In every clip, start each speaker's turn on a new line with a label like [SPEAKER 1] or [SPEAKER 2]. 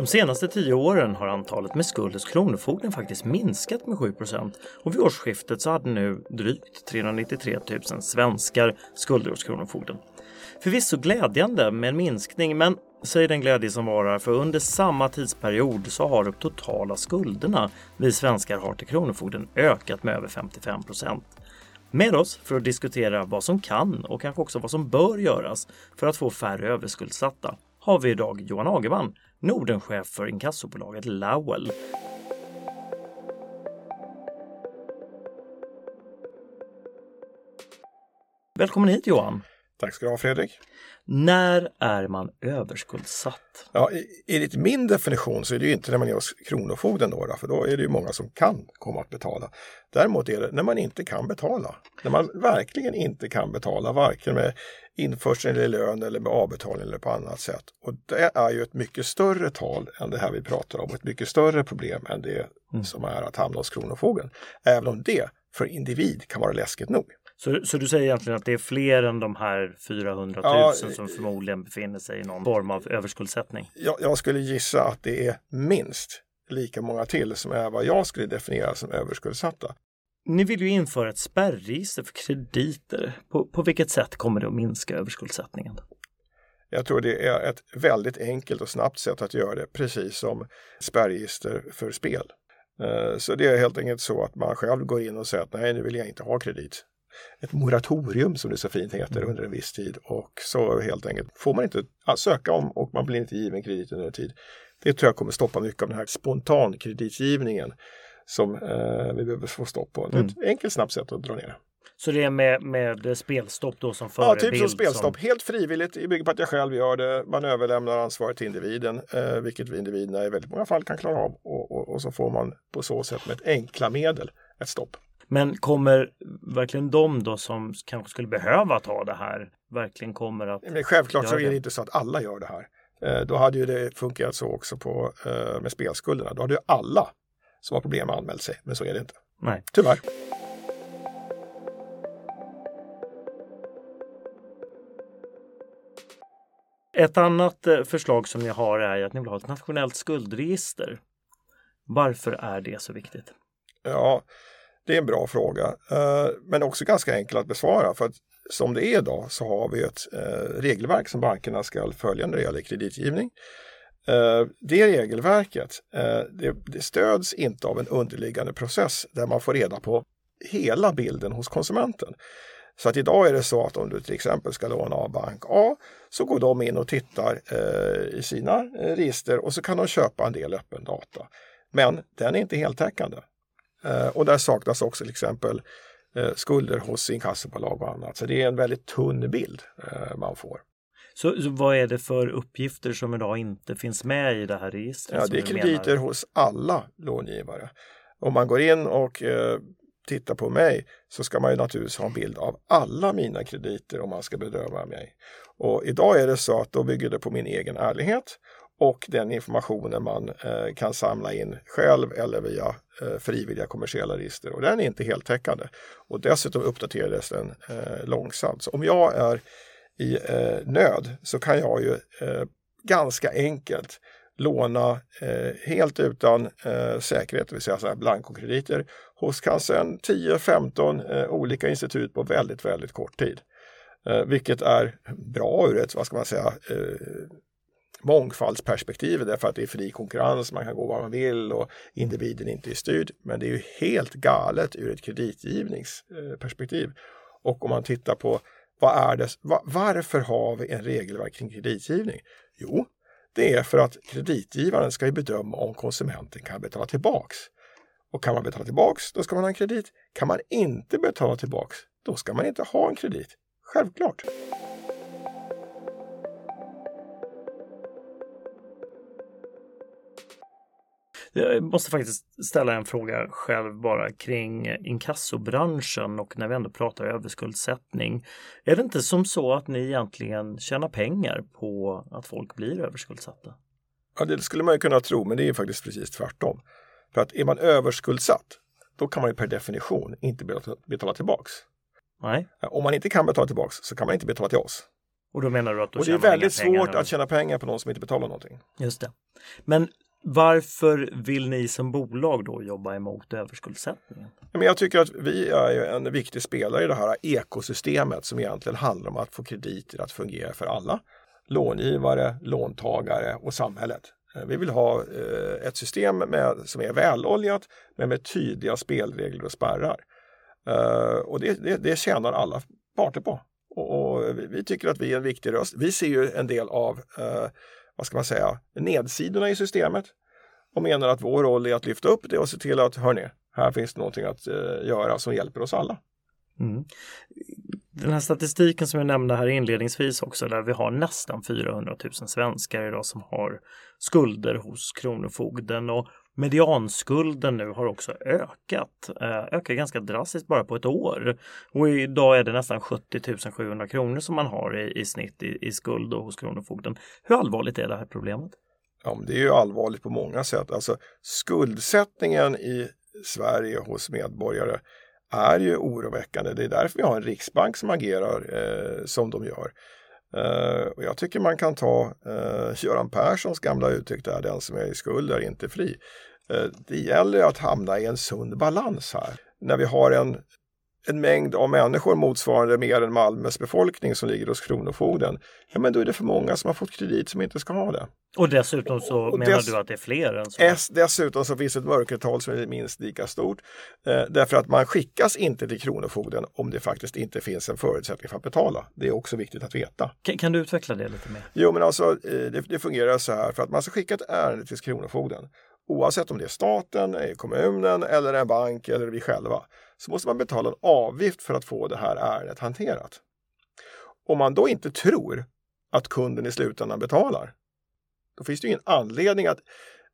[SPEAKER 1] De senaste tio åren har antalet med skuld hos Kronofogden faktiskt minskat med 7 och vid årsskiftet så hade nu drygt 393 000 svenskar skulder hos Kronofogden. Förvisso glädjande med en minskning, men säg den glädje som varar, för under samma tidsperiod så har de totala skulderna vi svenskar har till Kronofogden ökat med över 55% Med oss för att diskutera vad som kan och kanske också vad som bör göras för att få färre överskuldsatta har vi idag Johan Agerman, Nordenchef för inkassobolaget Lowell. Välkommen hit Johan!
[SPEAKER 2] Tack ska du ha Fredrik!
[SPEAKER 1] När är man överskuldsatt?
[SPEAKER 2] Ja, enligt min definition så är det ju inte när man är hos Kronofogden då, för då är det ju många som kan komma att betala. Däremot är det när man inte kan betala. När man verkligen inte kan betala, varken med införsel eller lön eller med avbetalning eller på annat sätt. Och det är ju ett mycket större tal än det här vi pratar om, ett mycket större problem än det mm. som är att hamna hos Kronofogden. Även om det för individ kan vara läskigt nog.
[SPEAKER 1] Så, så du säger egentligen att det är fler än de här 400 000 ja, som förmodligen befinner sig i någon form av överskuldsättning?
[SPEAKER 2] Jag, jag skulle gissa att det är minst lika många till som är vad jag skulle definiera som överskuldsatta.
[SPEAKER 1] Ni vill ju införa ett spärregister för krediter. På, på vilket sätt kommer det att minska överskuldsättningen?
[SPEAKER 2] Jag tror det är ett väldigt enkelt och snabbt sätt att göra det, precis som spärregister för spel. Eh, så det är helt enkelt så att man själv går in och säger att nej, nu vill jag inte ha kredit ett moratorium som det så fint heter mm. under en viss tid och så helt enkelt får man inte söka om och man blir inte given kredit under en tid. Det tror jag kommer stoppa mycket av den här spontankreditgivningen som eh, vi behöver få stopp på. Det är ett mm. enkelt snabbt sätt att dra ner.
[SPEAKER 1] Så det är med, med spelstopp då som förebild?
[SPEAKER 2] Ja, typ som spelstopp. Som... Helt frivilligt, i bygger på att jag själv gör det. Man överlämnar ansvaret till individen, eh, vilket vi individerna i väldigt många fall kan klara av. Och, och, och så får man på så sätt med ett enkla medel ett stopp.
[SPEAKER 1] Men kommer verkligen de då som kanske skulle behöva ta det här verkligen kommer att?
[SPEAKER 2] Men självklart så är det inte så att alla gör det här. Eh, då hade ju det funkat så också på, eh, med spelskulderna. Då hade ju alla som har problem anmält sig, men så är det inte.
[SPEAKER 1] Nej.
[SPEAKER 2] Tyvärr.
[SPEAKER 1] Ett annat eh, förslag som ni har är att ni vill ha ett nationellt skuldregister. Varför är det så viktigt?
[SPEAKER 2] Ja, det är en bra fråga, eh, men också ganska enkel att besvara. För att som det är idag så har vi ett eh, regelverk som bankerna ska följa när det gäller kreditgivning. Eh, det regelverket det, stöds inte av en underliggande process där man får reda på hela bilden hos konsumenten. Så att idag är det så att om du till exempel ska låna av bank A så går de in och tittar i sina register och så kan de köpa en del öppen data. Men den är inte heltäckande. Eh, och där saknas också till exempel eh, skulder hos inkassobolag och annat. Så det är en väldigt tunn bild eh, man får.
[SPEAKER 1] Så, så, vad är det för uppgifter som idag inte finns med i det här registret?
[SPEAKER 2] Ja, det är krediter hos alla långivare. Om man går in och eh, tittar på mig så ska man ju naturligtvis ha en bild av alla mina krediter om man ska bedöma mig. Och idag är det så att då bygger det på min egen ärlighet och den informationen man eh, kan samla in själv eller via eh, frivilliga kommersiella register. Och den är inte heltäckande. Och dessutom uppdaterades den eh, långsamt. Så om jag är i eh, nöd så kan jag ju eh, ganska enkelt låna eh, helt utan eh, säkerhet, det vill säga så här blankokrediter hos kanske 10-15 eh, olika institut på väldigt, väldigt kort tid. Eh, vilket är bra ur ett, vad ska man säga, mångfaldsperspektivet därför att det är fri konkurrens, man kan gå var man vill och individen inte är styrd. Men det är ju helt galet ur ett kreditgivningsperspektiv. Och om man tittar på vad är det, varför har vi en regelverk kring kreditgivning? Jo, det är för att kreditgivaren ska bedöma om konsumenten kan betala tillbaks. Och kan man betala tillbaks, då ska man ha en kredit. Kan man inte betala tillbaks, då ska man inte ha en kredit. Självklart.
[SPEAKER 1] Jag måste faktiskt ställa en fråga själv bara kring inkassobranschen och när vi ändå pratar överskuldsättning. Är det inte som så att ni egentligen tjänar pengar på att folk blir överskuldsatta?
[SPEAKER 2] Ja, det skulle man ju kunna tro, men det är faktiskt precis tvärtom. För att är man överskuldsatt, då kan man ju per definition inte betala tillbaks.
[SPEAKER 1] Nej.
[SPEAKER 2] Om man inte kan betala tillbaks så kan man inte betala till oss.
[SPEAKER 1] Och då menar du att då
[SPEAKER 2] Och det är väldigt svårt att tjäna pengar på någon som inte betalar någonting.
[SPEAKER 1] Just det. Men varför vill ni som bolag då jobba emot överskuldsättningen?
[SPEAKER 2] Men jag tycker att vi är en viktig spelare i det här ekosystemet som egentligen handlar om att få krediter att fungera för alla. Långivare, låntagare och samhället. Eh, vi vill ha eh, ett system med, som är väloljat men med tydliga spelregler och spärrar. Eh, och det, det, det tjänar alla parter på. Och, och, vi tycker att vi är en viktig röst. Vi ser ju en del av, vad ska man säga, nedsidorna i systemet och menar att vår roll är att lyfta upp det och se till att, hörni, här finns det någonting att eh, göra som hjälper oss alla. Mm.
[SPEAKER 1] Den här statistiken som jag nämnde här inledningsvis också där vi har nästan 400 000 svenskar idag som har skulder hos Kronofogden och medianskulden nu har också ökat. ökar ökat ganska drastiskt bara på ett år. Och idag är det nästan 70 700 kronor som man har i, i snitt i, i skuld hos Kronofogden. Hur allvarligt är det här problemet?
[SPEAKER 2] Ja, det är ju allvarligt på många sätt. Alltså skuldsättningen i Sverige hos medborgare är ju oroväckande. Det är därför vi har en riksbank som agerar eh, som de gör. Uh, och jag tycker man kan ta uh, Göran Perssons gamla uttryck där, den som är i skuld är inte fri. Uh, det gäller att hamna i en sund balans här. När vi har en en mängd av människor motsvarande mer än Malmös befolkning som ligger hos Kronofogden, ja men då är det för många som har fått kredit som inte ska ha det.
[SPEAKER 1] Och dessutom så och menar dess, du att det är fler än så?
[SPEAKER 2] S, dessutom så finns ett mörkertal som är minst lika stort. Eh, därför att man skickas inte till Kronofogden om det faktiskt inte finns en förutsättning för att betala. Det är också viktigt att veta.
[SPEAKER 1] Kan, kan du utveckla det lite mer?
[SPEAKER 2] Jo men alltså eh, det, det fungerar så här för att man ska skicka ett ärende till Kronofogden oavsett om det är staten, kommunen eller en bank eller vi själva, så måste man betala en avgift för att få det här ärendet hanterat. Om man då inte tror att kunden i slutändan betalar, då finns det ingen anledning att,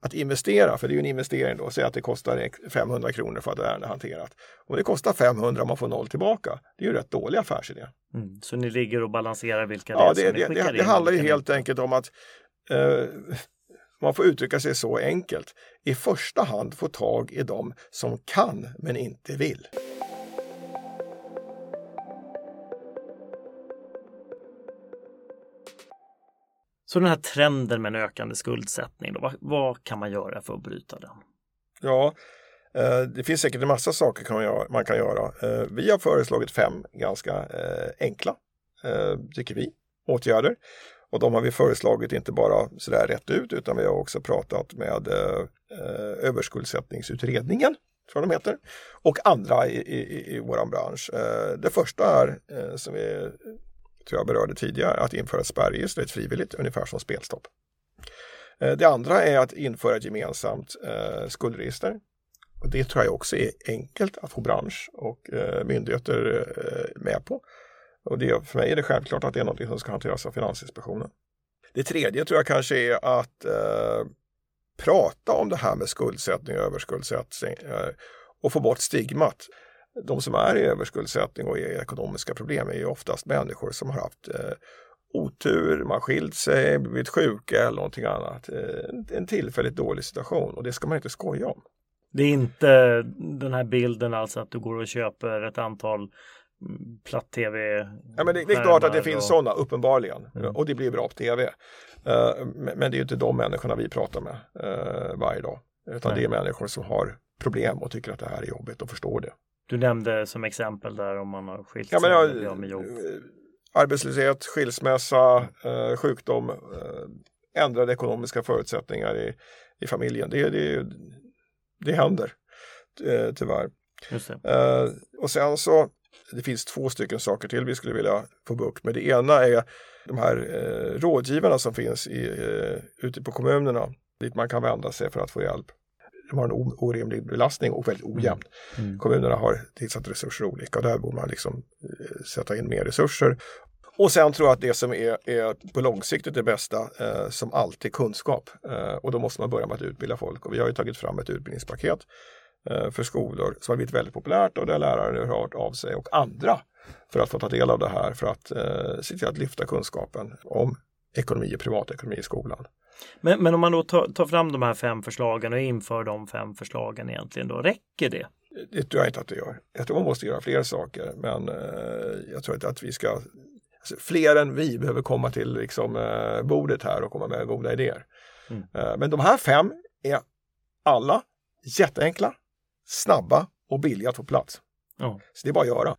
[SPEAKER 2] att investera, för det är ju en investering då, säg att det kostar 500 kronor för att ett ärende hanterat. Om det kostar 500 och man får noll tillbaka, det är ju en rätt dålig affärsidé.
[SPEAKER 1] Mm, så ni ligger och balanserar vilka
[SPEAKER 2] ja,
[SPEAKER 1] det är
[SPEAKER 2] som det, det, det, det handlar ju helt enkelt om att eh, man får uttrycka sig så enkelt, i första hand få tag i dem som kan men inte vill.
[SPEAKER 1] Så den här trenden med en ökande skuldsättning, då, vad, vad kan man göra för att bryta den?
[SPEAKER 2] Ja, eh, det finns säkert en massa saker man kan göra. Eh, vi har föreslagit fem ganska eh, enkla, tycker vi, åtgärder. Och de har vi föreslagit inte bara sådär rätt ut utan vi har också pratat med eh, eh överskuldsättningsutredningen, tror jag de heter, och andra i, i, i vår bransch. Eh, det första är, eh, som vi tror jag berörde tidigare, att införa ett spärregister, ett frivilligt, ungefär som spelstopp. Eh, det andra är att införa ett gemensamt eh, skuldregister. Och det tror jag också är enkelt att få bransch och eh, myndigheter eh, med på. Och det, för mig är det självklart att det är något som ska hanteras av Finansinspektionen. Det tredje tror jag kanske är att eh, prata om det här med skuldsättning och överskuldsättning eh, och få bort stigmat. De som är i överskuldsättning och i ekonomiska problem är ju oftast människor som har haft eh, otur, man har skilt sig, blivit sjuka eller någonting annat. Eh, en tillfälligt dålig situation och det ska man inte skoja om.
[SPEAKER 1] Det är inte den här bilden alltså att du går och köper ett antal platt-tv.
[SPEAKER 2] Ja, men det, det, är klart att det finns och... sådana, uppenbarligen. Mm. Och det blir bra på tv. Uh, men, men det är inte de människorna vi pratar med uh, varje dag. Utan Nej. det är människor som har problem och tycker att det här är jobbigt och förstår det.
[SPEAKER 1] Du nämnde som exempel där om man har skilt sig ja, men, ja, med jobb. Eh,
[SPEAKER 2] arbetslöshet, skilsmässa, uh, sjukdom, ändrade ekonomiska förutsättningar i, i familjen. Det, det, det händer tyvärr. och sen så det finns två stycken saker till vi skulle vilja få bukt med. Det ena är de här eh, rådgivarna som finns i, eh, ute på kommunerna dit man kan vända sig för att få hjälp. De har en orimlig belastning och väldigt mm. ojämn. Mm. Kommunerna har tillsatt resurser olika och där borde man liksom eh, sätta in mer resurser. Och sen tror jag att det som är, är på långsiktigt det bästa, eh, som alltid kunskap. Eh, och då måste man börja med att utbilda folk och vi har ju tagit fram ett utbildningspaket för skolor som har blivit väldigt populärt och där lärare har hört av sig och andra för att få ta del av det här för att eh, se till att lyfta kunskapen om ekonomi och privatekonomi i skolan.
[SPEAKER 1] Men, men om man då tar, tar, fram de här fem förslagen och inför de fem förslagen egentligen, då räcker det?
[SPEAKER 2] Det tror jag inte att det gör. Jag tror man måste göra fler saker, men eh, jag tror inte att vi ska Alltså, fler än vi behöver komma till liksom, eh, bordet här och komma med goda idéer. Mm. Eh, men de här fem är alla jätteenkla, snabba och billiga att få plats. Oh. Så det är bara att göra.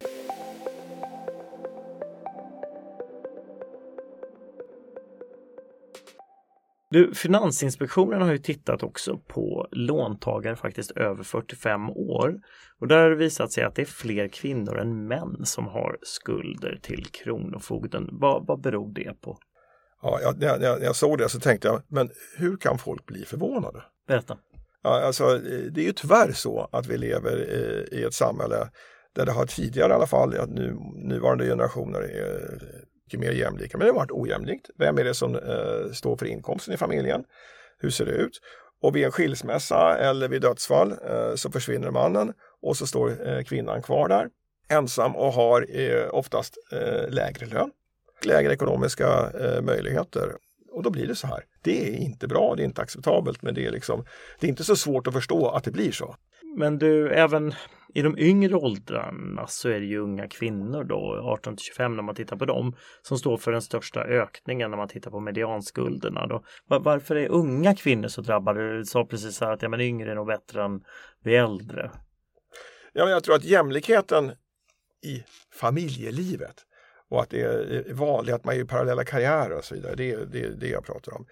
[SPEAKER 1] Du, Finansinspektionen har ju tittat också på låntagare faktiskt över 45 år och där har det visat sig att det är fler kvinnor än män som har skulder till Kronofogden. Vad, vad beror det på?
[SPEAKER 2] Ja, jag, när jag såg det så tänkte jag, men hur kan folk bli förvånade?
[SPEAKER 1] Berätta.
[SPEAKER 2] Alltså, eh, det är ju tyvärr så att vi lever i, i ett samhälle där det har tidigare i alla fall, att nu, nuvarande generationer är mycket mer jämlika, men det har varit ojämlikt. Vem är det som eh, står för inkomsten i familjen? Hur ser det ut? Och vid en skilsmässa eller vid dödsfall eh, så försvinner mannen och så står eh, kvinnan kvar där ensam och har eh, oftast eh, lägre lön, lägre ekonomiska eh, möjligheter. Och då blir det så här. Det är inte bra, det är inte acceptabelt, men det är, liksom, det är inte så svårt att förstå att det blir så.
[SPEAKER 1] Men du, även i de yngre åldrarna så är det ju unga kvinnor då, 18 till 25 när man tittar på dem, som står för den största ökningen när man tittar på medianskulderna. Då. Varför är unga kvinnor så drabbade? Du sa precis här att ja, men yngre är nog bättre än vi äldre.
[SPEAKER 2] Ja, jag tror att jämlikheten i familjelivet och att det är vanligt att man gör parallella karriärer och så vidare. Det är det, det jag pratar om.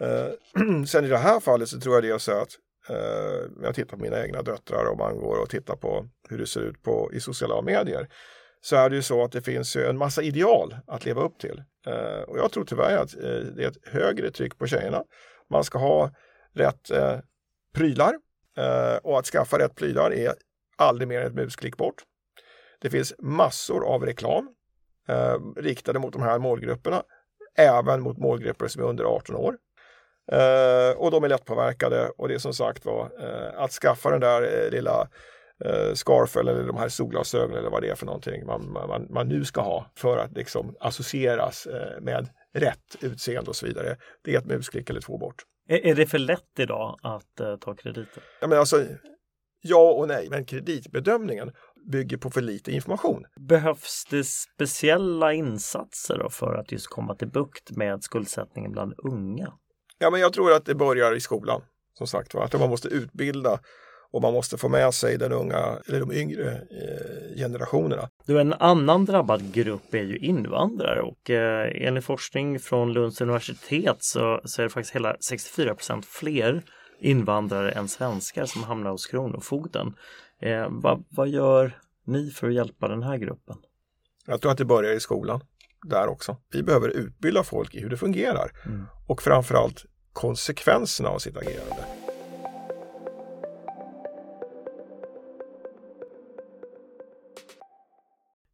[SPEAKER 2] Eh, sen i det här fallet så tror jag det är så att eh, jag tittar på mina egna döttrar och man går och tittar på hur det ser ut på, i sociala medier så är det ju så att det finns en massa ideal att leva upp till. Eh, och jag tror tyvärr att eh, det är ett högre tryck på tjejerna. Man ska ha rätt eh, prylar eh, och att skaffa rätt prylar är aldrig mer än ett musklick bort. Det finns massor av reklam eh, riktade mot de här målgrupperna, även mot målgrupper som är under 18 år. Eh, och de är lättpåverkade och det är som sagt var eh, att skaffa den där eh, lilla eh, scarfen eller de här solglasögonen eller vad det är för någonting man, man, man nu ska ha för att liksom associeras eh, med rätt utseende och så vidare. Det är ett musklick eller två bort.
[SPEAKER 1] Är, är det för lätt idag att uh, ta krediter?
[SPEAKER 2] Ja, men alltså, ja och nej, men kreditbedömningen bygger på för lite information.
[SPEAKER 1] Behövs det speciella insatser för att just komma till bukt med skuldsättningen bland unga?
[SPEAKER 2] Ja, men jag tror att det börjar i skolan. Som sagt var, att man måste utbilda och man måste få med sig den unga, eller de yngre eh, generationerna.
[SPEAKER 1] Du, en annan drabbad grupp är ju invandrare och eh, enligt forskning från Lunds universitet så, så är det faktiskt hela 64% fler invandrare än svenskar som hamnar hos Kronofogden. Eh, vad, vad gör ni för att hjälpa den här gruppen?
[SPEAKER 2] Jag tror att det börjar i skolan där också. Vi behöver utbilda folk i hur det fungerar mm. och framförallt konsekvenserna av sitt agerande.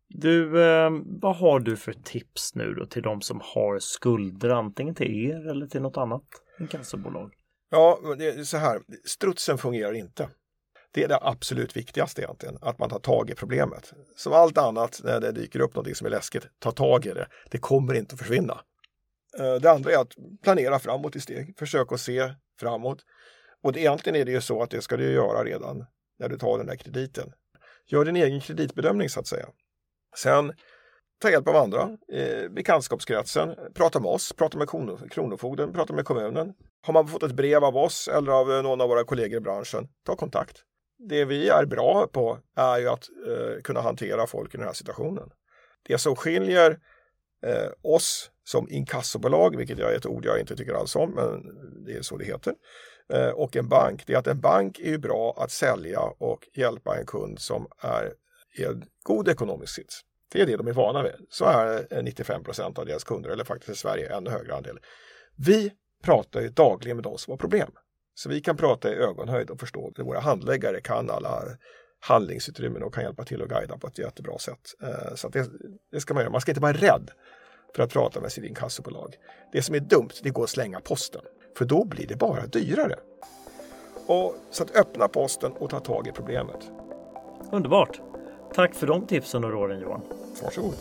[SPEAKER 1] Du, eh, vad har du för tips nu då till de som har skulder antingen till er eller till något annat inkassobolag?
[SPEAKER 2] Ja, det är så här, strutsen fungerar inte. Det är det absolut viktigaste egentligen, att man tar tag i problemet. Som allt annat när det dyker upp något som är läskigt, ta tag i det. Det kommer inte att försvinna. Eh, det andra är att planera framåt i steg, försök att se framåt. Och det, egentligen är det ju så att det ska du göra redan när du tar den där krediten. Gör din egen kreditbedömning så att säga. Sen ta hjälp av andra, eh, bekantskapskretsen, prata med oss, prata med Kronofogden, prata med kommunen. Har man fått ett brev av oss eller av eh, någon av våra kollegor i branschen, ta kontakt det vi är bra på är ju att eh, kunna hantera folk i den här situationen. Det som skiljer eh, oss som inkassobolag, vilket är ett ord jag inte tycker alls om, men det är så det heter, eh, och en bank, det är att en bank är ju bra att sälja och hjälpa en kund som är i en god ekonomisk sits. Det är det de är vana vid. Så är eh, 95 procent av deras kunder, eller faktiskt i Sverige ännu högre andel. Vi pratar ju dagligen med de som har problem. Så vi kan prata i ögonhöjd och förstå. Våra handläggare kan alla handlingsutrymmen och kan hjälpa till och guida på ett jättebra sätt. Eh, så det, det, ska man göra. Man ska inte vara rädd för att prata med sitt inkassobolag. Det som är dumt, det går att slänga posten. För då blir det bara dyrare. Och, så att öppna posten och ta tag i problemet.
[SPEAKER 1] Underbart! Tack för de tipsen och råden Johan.
[SPEAKER 2] Varsågod.